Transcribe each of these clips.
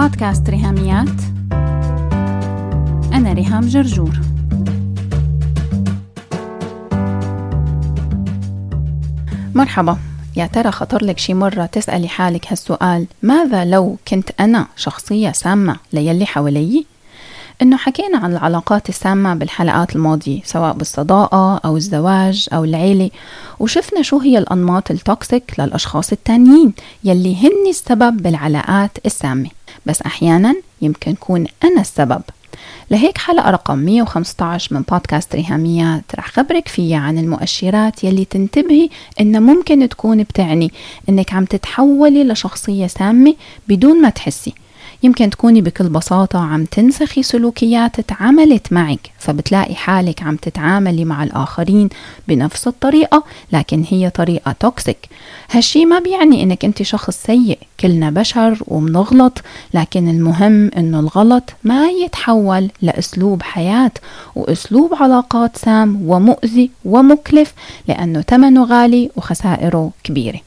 بودكاست ريهاميات. أنا ريهام جرجور. مرحبا. يا ترى خطر لك شي مرة تسألي حالك هالسؤال ماذا لو كنت أنا شخصية سامة ليلي حوالي؟ إنه حكينا عن العلاقات السامة بالحلقات الماضية سواء بالصداقة أو الزواج أو العيلة وشفنا شو هي الأنماط التوكسيك للأشخاص التانيين يلي هن السبب بالعلاقات السامة. بس أحيانا يمكن كون أنا السبب. لهيك حلقة رقم 115 من بودكاست ريهاميات رح خبرك فيها عن المؤشرات يلي تنتبهي إنها ممكن تكون بتعني إنك عم تتحولي لشخصية سامة بدون ما تحسي. يمكن تكوني بكل بساطة عم تنسخي سلوكيات تعاملت معك فبتلاقي حالك عم تتعاملي مع الآخرين بنفس الطريقة لكن هي طريقة توكسيك هالشي ما بيعني إنك أنت شخص سيء كلنا بشر ومنغلط لكن المهم إنه الغلط ما يتحول لأسلوب حياة وأسلوب علاقات سام ومؤذي ومكلف لأنه ثمنه غالي وخسائره كبيرة.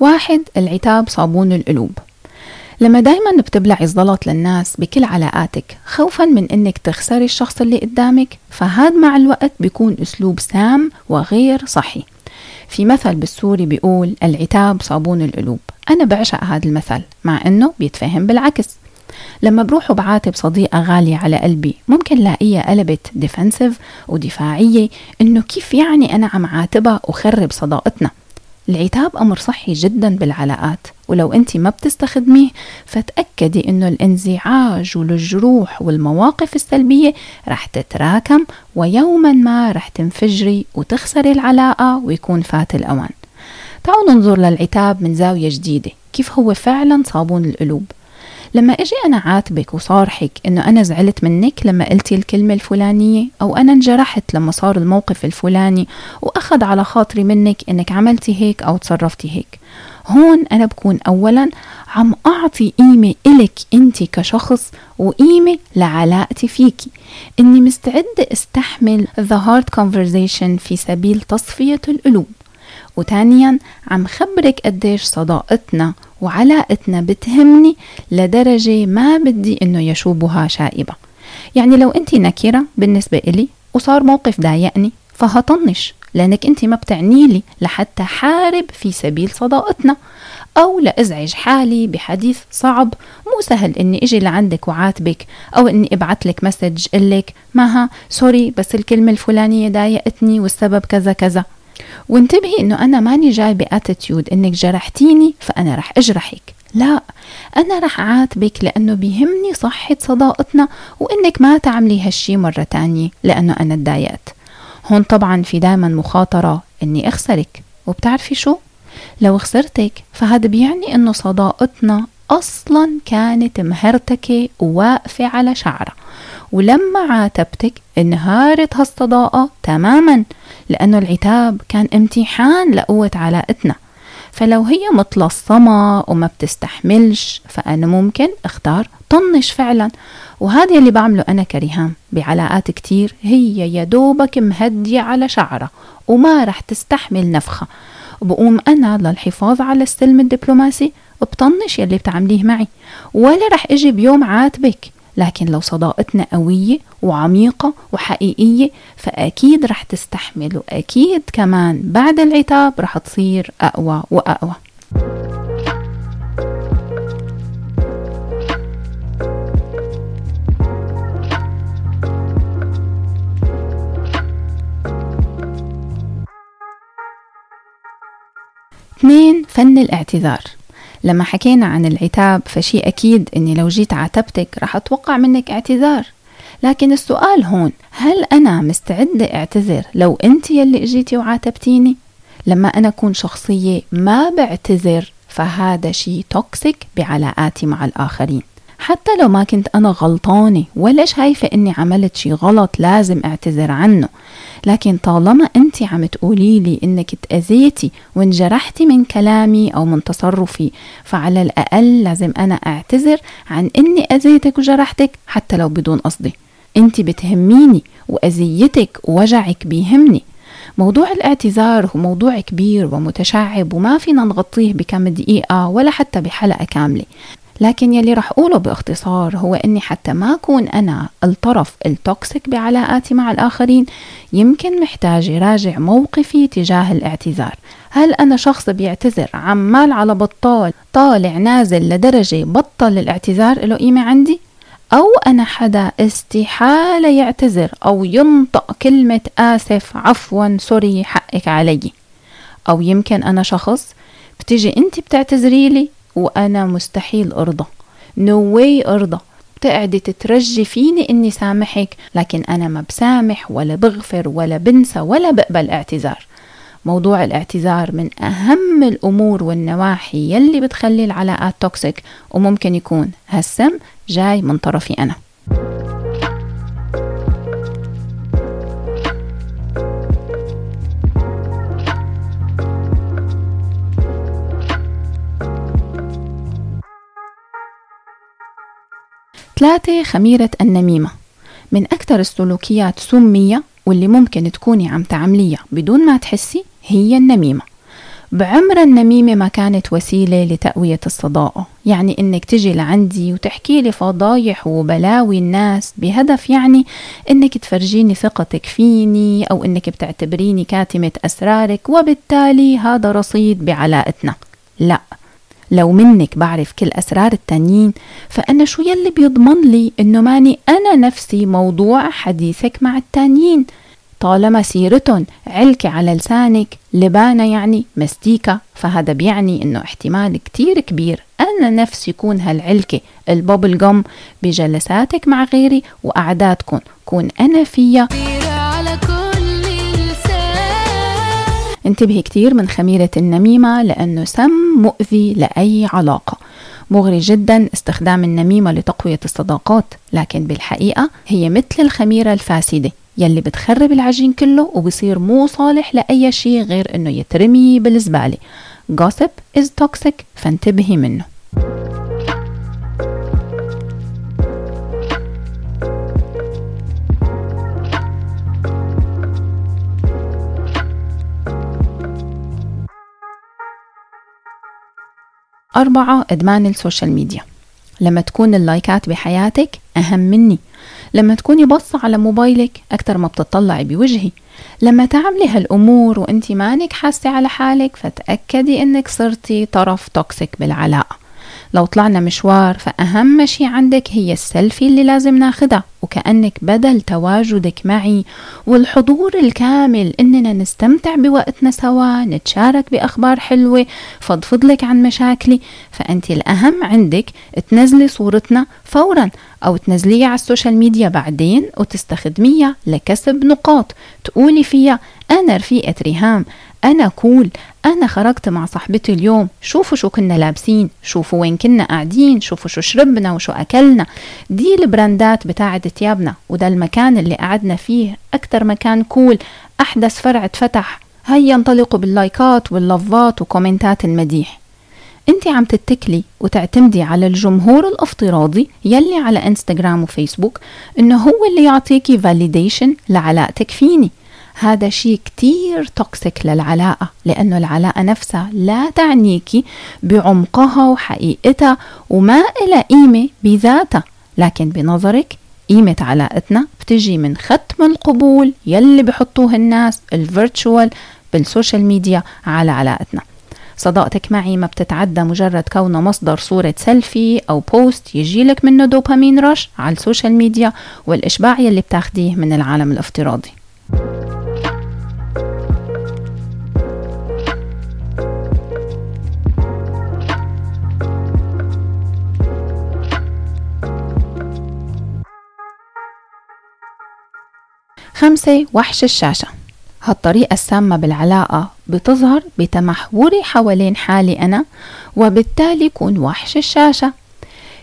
واحد العتاب صابون القلوب. لما دايما بتبلعي الزلط للناس بكل علاقاتك خوفا من إنك تخسري الشخص اللي قدامك فهذا مع الوقت بيكون أسلوب سام وغير صحي. في مثل بالسوري بيقول العتاب صابون القلوب. أنا بعشق هذا المثل مع أنه بيتفهم بالعكس. لما بروح وبعاتب صديقة غالية على قلبي ممكن لاقيها قلبت ديفنسيف ودفاعية إنه كيف يعني أنا عم عاتبها وخرب صداقتنا؟ العتاب أمر صحي جدا بالعلاقات ولو أنت ما بتستخدميه فتأكدي أنه الإنزعاج والجروح والمواقف السلبية رح تتراكم ويوما ما رح تنفجري وتخسري العلاقة ويكون فات الأوان. تعالوا ننظر للعتاب من زاوية جديدة كيف هو فعلا صابون القلوب؟ لما إجي أنا عاتبك وصارحك إنه أنا زعلت منك لما قلتي الكلمة الفلانية أو أنا انجرحت لما صار الموقف الفلاني وأخذ على خاطري منك إنك عملتي هيك أو تصرفتي هيك. هون أنا بكون اولا عم أعطي قيمة إلك أنت كشخص وقيمة لعلاقتي فيكي إني مستعدة أستحمل the hard conversation في سبيل تصفية القلوب. وثانيا عم خبرك قديش صداقتنا وعلاقتنا بتهمني لدرجة ما بدي إنه يشوبها شائبة. يعني لو أنت نكرة بالنسبة إلي وصار موقف ضايقني فهطنش لأنك أنت ما بتعني لي لحتى حارب في سبيل صداقتنا أو لأزعج حالي بحديث صعب مو سهل إني إجي لعندك وعاتبك أو إني ابعت لك message قلك مها sorry بس الكلمة الفلانية ضايقتني والسبب كذا كذا. وانتبهي إنه أنا ماني جاي ب attitude إنك جرحتيني فأنا رح أجرحك. لا أنا رح عاتبك لأنه بيهمني صحة صداقتنا وإنك ما تعملي هالشي مرة تانية لأنه أنا تضايقت. هون طبعا في دايما مخاطرة إني أخسرك. وبتعرفي شو؟ لو خسرتك فهذا بيعني إنه صداقتنا أصلا كانت مهرتكة وواقفة على شعرها. ولما عاتبتك انهارت هالصداقة تماما لأنه العتاب كان امتحان لقوة علاقتنا. فلو هي متلصمة وما بتستحملش فأنا ممكن أختار طنش فعلا. وهذا اللي بعمله أنا كريهام بعلاقات كتير هي يا دوبك مهدية على شعرها وما رح تستحمل نفخة وبقوم أنا للحفاظ على السلم الدبلوماسي بطنش يلي بتعمليه معي. ولا رح إجي بيوم عاتبك. لكن لو صداقتنا قوية وعميقة وحقيقية فأكيد رح تستحمل وأكيد كمان بعد العتاب رح تصير أقوى وأقوى. اثنين فن الاعتذار. لما حكينا عن العتاب فشي أكيد إني لو جيت عاتبتك رح أتوقع منك اعتذار. لكن السؤال هون هل أنا مستعدة أعتذر لو أنت يلي إجيتي وعاتبتيني؟ لما أنا أكون شخصية ما بعتذر فهذا شي توكسيك بعلاقاتي مع الآخرين. حتى لو ما كنت أنا غلطانة ولا شايفة إني عملت شي غلط لازم أعتذر عنه. لكن طالما أنت عم تقولي لي إنك تأذيتي وانجرحتي من كلامي أو من تصرفي فعلى الأقل لازم أنا أعتذر عن إني أذيتك وجرحتك حتى لو بدون قصدي. أنت بتهميني وأذيتك ووجعك بيهمني. موضوع الاعتذار هو موضوع كبير ومتشعب وما فينا نغطيه بكم دقيقة ولا حتى بحلقة كاملة. لكن يلي رح أقوله باختصار هو أني حتى ما أكون أنا الطرف التوكسيك بعلاقاتي مع الآخرين يمكن محتاج راجع موقفي تجاه الاعتذار هل أنا شخص بيعتذر عمال على بطال طالع نازل لدرجة بطل الاعتذار له قيمة عندي؟ أو أنا حدا استحالة يعتذر أو ينطق كلمة آسف عفوا sorry حقك علي أو يمكن أنا شخص بتيجي أنت بتعتذري لي وأنا مستحيل أرضى. نو no واي أرضى. بتقعدي تترجي فيني إني سامحك. لكن أنا ما بسامح ولا بغفر ولا بنسى ولا بقبل اعتذار. موضوع الاعتذار من أهم الأمور والنواحي يلي بتخلي العلاقات توكسيك وممكن يكون هالسم جاي من طرفي أنا. ثلاثة خميرة النميمة. من أكثر السلوكيات سمية واللي ممكن تكوني عم تعمليها بدون ما تحسي هي النميمة. بعمر النميمة ما كانت وسيلة لتقوية الصداقة. يعني إنك تجي لعندي وتحكي لي فضايح وبلاوي الناس بهدف يعني إنك تفرجيني ثقتك فيني أو إنك بتعتبريني كاتمة أسرارك وبالتالي هذا رصيد بعلاقتنا. لا. لو منك بعرف كل أسرار التانيين فأنا شو يلي بيضمن لي إنه ماني أنا نفسي موضوع حديثك مع التانيين؟ طالما سيرتهم علكة على لسانك لبانة يعني مستيكة فهذا بيعني إنه احتمال كتير كبير أنا نفسي يكون هالعلكة البابل جم بجلساتك مع غيري وقعداتكم كون أنا فيها انتبهي كتير من خميرة النميمة لأنه سم مؤذي لأي علاقة. مغري جدا استخدام النميمة لتقوية الصداقات لكن بالحقيقة هي مثل الخميرة الفاسدة يلي بتخرب العجين كله وبصير مو صالح لأي شيء غير إنه يترمي بالزبالة. Gossip is toxic فانتبهي منه. أربعة إدمان ال social media. لما تكون اللايكات بحياتك أهم مني. لما تكوني بصة على موبايلك أكتر ما بتطلعي بوجهي. لما تعملي هالأمور وأنتي مانك حاسة على حالك فتأكدي إنك صرتي طرف toxic بالعلاقة. لو طلعنا مشوار فأهم شي عندك هي السيلفي اللي لازم ناخدها وكأنك بدل تواجدك معي والحضور الكامل إننا نستمتع بوقتنا سوا نتشارك بأخبار حلوة فضفضلك عن مشاكلي. فأنت الأهم عندك تنزلي صورتنا فورا أو تنزليها على ال social media بعدين وتستخدميها لكسب نقاط. تقولي فيها أنا رفيقة ريهام أنا cool. أنا خرجت مع صاحبتي اليوم. شوفوا شو كنا لابسين. شوفوا وين كنا قاعدين. شوفوا شو شربنا وشو أكلنا. دي البراندات بتاعت تيابنا وده المكان اللي قعدنا فيه. أكتر مكان cool. أحدث فرع اتفتح. هيا انطلقوا باللايكات واللوفات وكومنتات المديح. أنت عم تتكلي وتعتمدي على الجمهور الافتراضي يلي على إنستغرام وفيسبوك إنه هو اللي يعطيكي validation لعلاقتك فيني. هذا شيء كتير toxic للعلاقة لأنه العلاقة نفسها لا تعنيكي بعمقها وحقيقتها وما إلها قيمة بذاتها. لكن بنظرك قيمة علاقتنا بتجي من ختم القبول يلي بحطوه الناس ال virtual بال social media على علاقتنا. صداقتك معي ما بتتعدى مجرد كونه مصدر صورة سيلفي أو post يجيلك منه dopamine rush على ال social media والإشباع يلي بتاخديه من العالم الافتراضي. خمسة وحش الشاشة. هالطريقة السامة بالعلاقة بتظهر بتمحوري حوالين حالي أنا وبالتالي كون وحش الشاشة.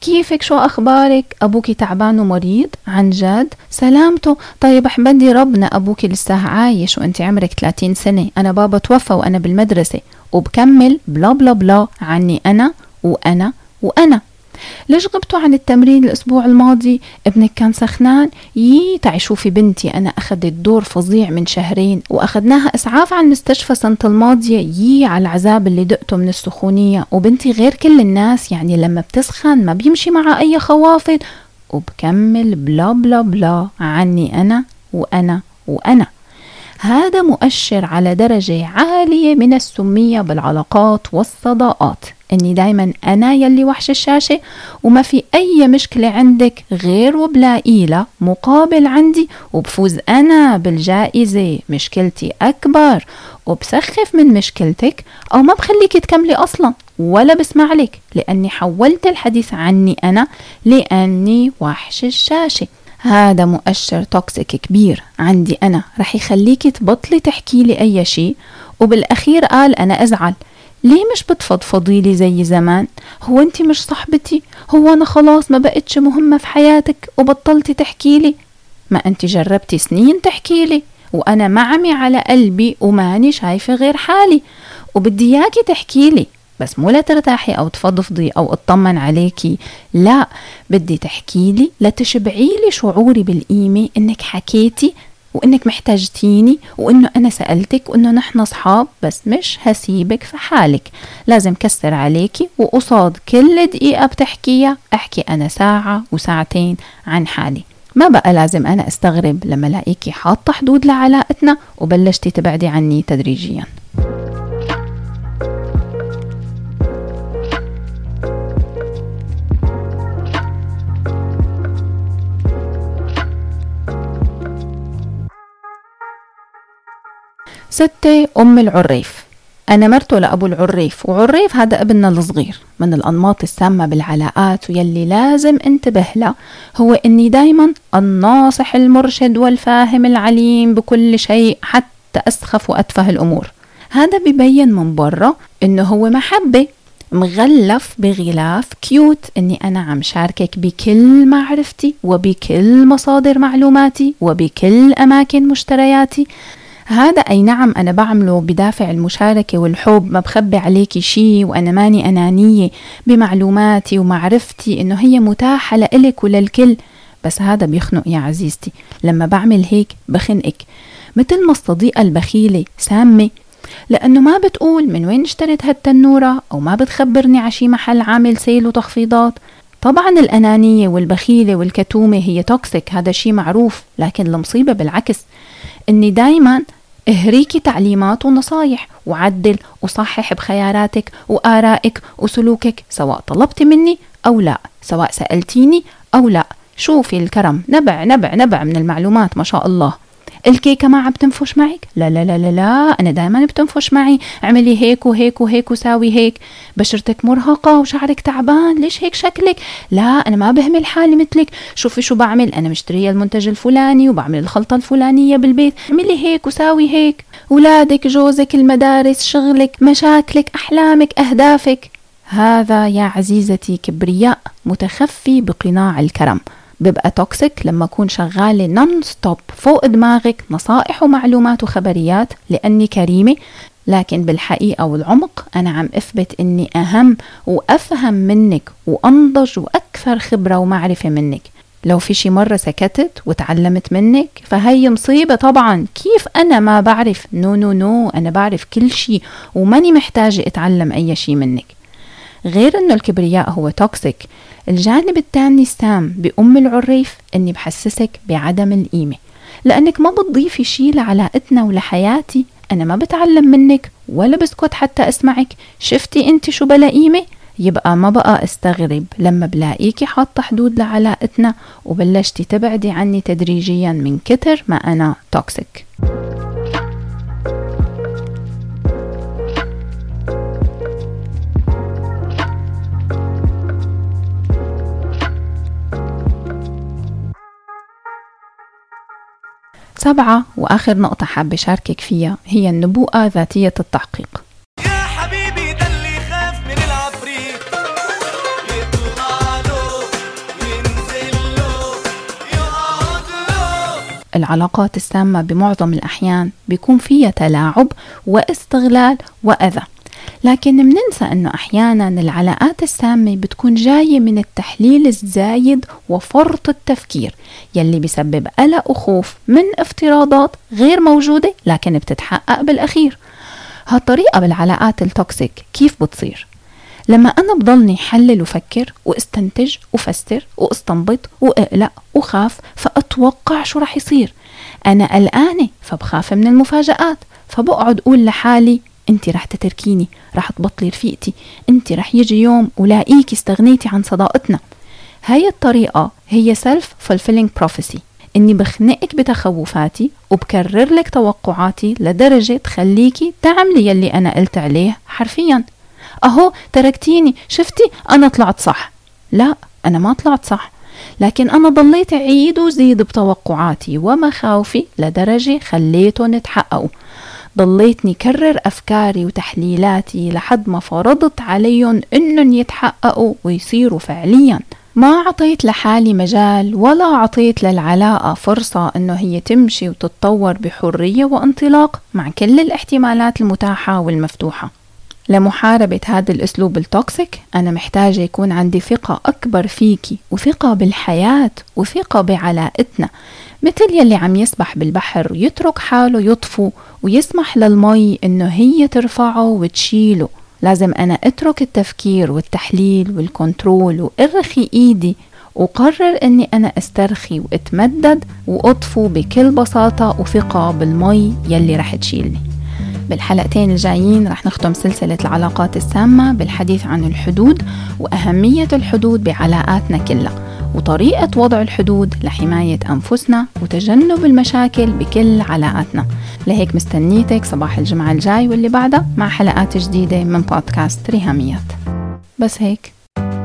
كيفك؟ شو أخبارك؟ أبوكي تعبان ومريض؟ عن جد؟ سلامته. طيب أحمدي ربنا أبوكي لسه عايش وأنت عمرك 30 سنة. أنا بابا توفى وأنا بالمدرسة. وبكمل بلا بلا بلا عني أنا وأنا وأنا. ليش غبتوا عن التمرين الأسبوع الماضي؟ ابنك كان سخنان؟ يي تعي شوفي بنتي أنا أخذت دور فظيع من شهرين وأخذناها إسعاف على المستشفى سنة الماضية يي على العذاب اللي دقته من السخونية وبنتي غير كل الناس يعني لما بتسخن ما بيمشي معها أي خوافض وبكمل بلا بلا بلا عني أنا وأنا وأنا هذا مؤشر على درجة عالية من السمية بالعلاقات والصداقات إني دايما أنا يلي وحش الشاشة وما في أي مشكلة عندك غير وبلاقيلها مقابل عندي وبفوز أنا بالجائزة. مشكلتي أكبر وبسخف من مشكلتك أو ما بخليك تكملي أصلا ولا بسمع لك لأني حولت الحديث عني أنا لأني وحش الشاشة. هذا مؤشر توكسيك كبير عندي أنا رح يخليكي تبطلي تحكي لي أي شيء. وبالأخير قال أنا أزعل. ليه مش بتفضفضي لي زي زمان؟ هو انت مش صاحبتي؟ هو أنا خلاص ما بقتش مهمة في حياتك وبطلتي تحكي لي ما انت جربتي سنين تحكي لي وأنا معمي على قلبي وماني شايفة غير حالي وبدي اياكي تحكي لي بس مو لترتاحي أو تفضفضي أو اطمن عليكي. لا بدي تحكي لي لتشبعي لي شعوري بالقيمة انك حكيتي وإنك محتاجتيني وإنه أنا سألتك وإنه نحن أصحاب بس مش هسيبك في حالك. لازم كسر عليكي وقصاد كل دقيقة بتحكيها أحكي أنا ساعة وساعتين عن حالي. ما بقى لازم أنا أستغرب لما الاقيكي حاطة حدود لعلاقتنا وبلشتي تبعدي عني تدريجيا. ستة أم العريف. أنا مرته لأبو العريف وعريف هذا ابننا الصغير من الأنماط السامة بالعلاقات ويلي لازم انتبه له هو إني دايما الناصح المرشد والفاهم العليم بكل شيء حتى أسخف وأتفه الأمور. هذا ببين من برا إنه هو محبة مغلف بغلاف كيوت إني أنا عم شاركك بكل معرفتي وبكل مصادر معلوماتي وبكل أماكن مشترياتي. هذا أي نعم أنا بعمله بدافع المشاركة والحب ما بخبي عليكي شي وأنا ماني أنانية بمعلوماتي ومعرفتي إنه هي متاحة لإلك وللكل. بس هذا بيخنق يا عزيزتي. لما بعمل هيك بخنقك. مثل ما الصديقة البخيلة سامة. لأنه ما بتقول من وين اشتريت هالتنورة أو ما بتخبرني عن شي محل عامل sale وتخفيضات. طبعا الأنانية والبخيلة والكتومة هي toxic هذا شيء معروف لكن المصيبة بالعكس. إني دايما اهريكي تعليمات ونصايح وعدل وصحح بخياراتك وآرائك وسلوكك سواء طلبتي مني أو لا سواء سألتيني أو لا. شوفي الكرم نبع نبع نبع من المعلومات ما شاء الله. الكيكة ما عم تنفش معك؟ لا لا لا لا لا أنا دائما بتنفش معي. اعملي هيك وهيك وهيك وساوي هيك. بشرتك مرهقة وشعرك تعبان. ليش هيك شكلك؟ لا أنا ما بهمل حالي مثلك. شوفي شو بعمل. أنا مشترية المنتج الفلاني وبعمل الخلطة الفلانية بالبيت. اعملي هيك وساوي هيك. ولادك جوزك المدارس شغلك مشاكلك أحلامك أهدافك. هذا يا عزيزتي كبرياء متخفي بقناع الكرم. بيبقى toxic لما أكون شغالة non stop فوق دماغك نصائح ومعلومات وخبريات لأني كريمة. لكن بالحقيقة والعمق أنا عم أثبت أني أهم وأفهم منك وأنضج وأكثر خبرة ومعرفة منك. لو في شي مرة سكتت وتعلمت منك فهي مصيبة طبعا. كيف أنا ما بعرف؟ no no no أنا بعرف كل شي وماني محتاجة أتعلم أي شي منك. غير أنه الكبرياء هو toxic الجانب الثاني السام بأم العريف أني بحسسك بعدم القيمة. لأنك ما بتضيفي شي لعلاقتنا ولحياتي أنا ما بتعلم منك ولا بسكت حتى أسمعك. شفتي أنت شو بلا قيمة؟ يبقى ما بقى أستغرب لما بلاقيكي حاطة حدود لعلاقتنا وبلشتي تبعدي عني تدريجيا من كتر ما أنا toxic سبعة وآخر نقطة حابة شاركك فيها هي النبوءة ذاتية التحقيق. العلاقات السامة بمعظم الأحيان بيكون فيها تلاعب واستغلال وأذى. لكن مننسى أنه أحيانا العلاقات السامة بتكون جاية من التحليل الزايد وفرط التفكير يلي بيسبب قلق وخوف من افتراضات غير موجودة لكن بتتحقق بالأخير هالطريقة بالعلاقات التوكسيك كيف بتصير؟ لما أنا بضلني حلل وفكر واستنتج وفسر واستنبط وأقلق وخاف فأتوقع شو رح يصير أنا قلقانة فبخاف من المفاجآت فبقعد أقول لحالي انت رح تتركيني رح تبطلي رفيقتي انت رح يجي يوم ولاقيكي استغنيتي عن صداقتنا. هاي الطريقة هي سيلف fulfilling prophecy إني بخنقك بتخوفاتي وبكرر لك توقعاتي لدرجة تخليكي تعملي يلي أنا قلت عليه حرفيا. أهو تركتيني شفتي؟ أنا طلعت صح. لا أنا ما طلعت صح. لكن أنا ضليت أعيد وزيد بتوقعاتي ومخاوفي لدرجة خليتهم يتحققوا. ضليتني كرر أفكاري وتحليلاتي لحد ما فرضت عليهم إنهم يتحققوا ويصيروا فعليا. ما عطيت لحالي مجال ولا عطيت للعلاقة فرصة إنه هي تمشي وتتطور بحرية وانطلاق مع كل الاحتمالات المتاحة والمفتوحة. لمحاربة هذا الأسلوب التوكسيك أنا محتاجة يكون عندي ثقة أكبر فيكي وثقة بالحياة وثقة بعلاقتنا. مثل يلي عم يسبح بالبحر يترك حاله يطفو ويسمح للمي إنه هي ترفعه وتشيله. لازم أنا أترك التفكير والتحليل والكنترول وأرخي إيدي وقرر أني أنا أسترخي وأتمدد وأطفو بكل بساطة وثقة بالمي يلي رح تشيلني. بالحلقتين الجايين رح نختم سلسلة العلاقات السامة بالحديث عن الحدود وأهمية الحدود بعلاقاتنا كلها. وطريقة وضع الحدود لحماية أنفسنا وتجنب المشاكل بكل علاقاتنا. لهيك مستنيتك صباح الجمعة الجاي واللي بعدها مع حلقات جديدة من بودكاست ريهاميات. بس هيك.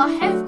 my have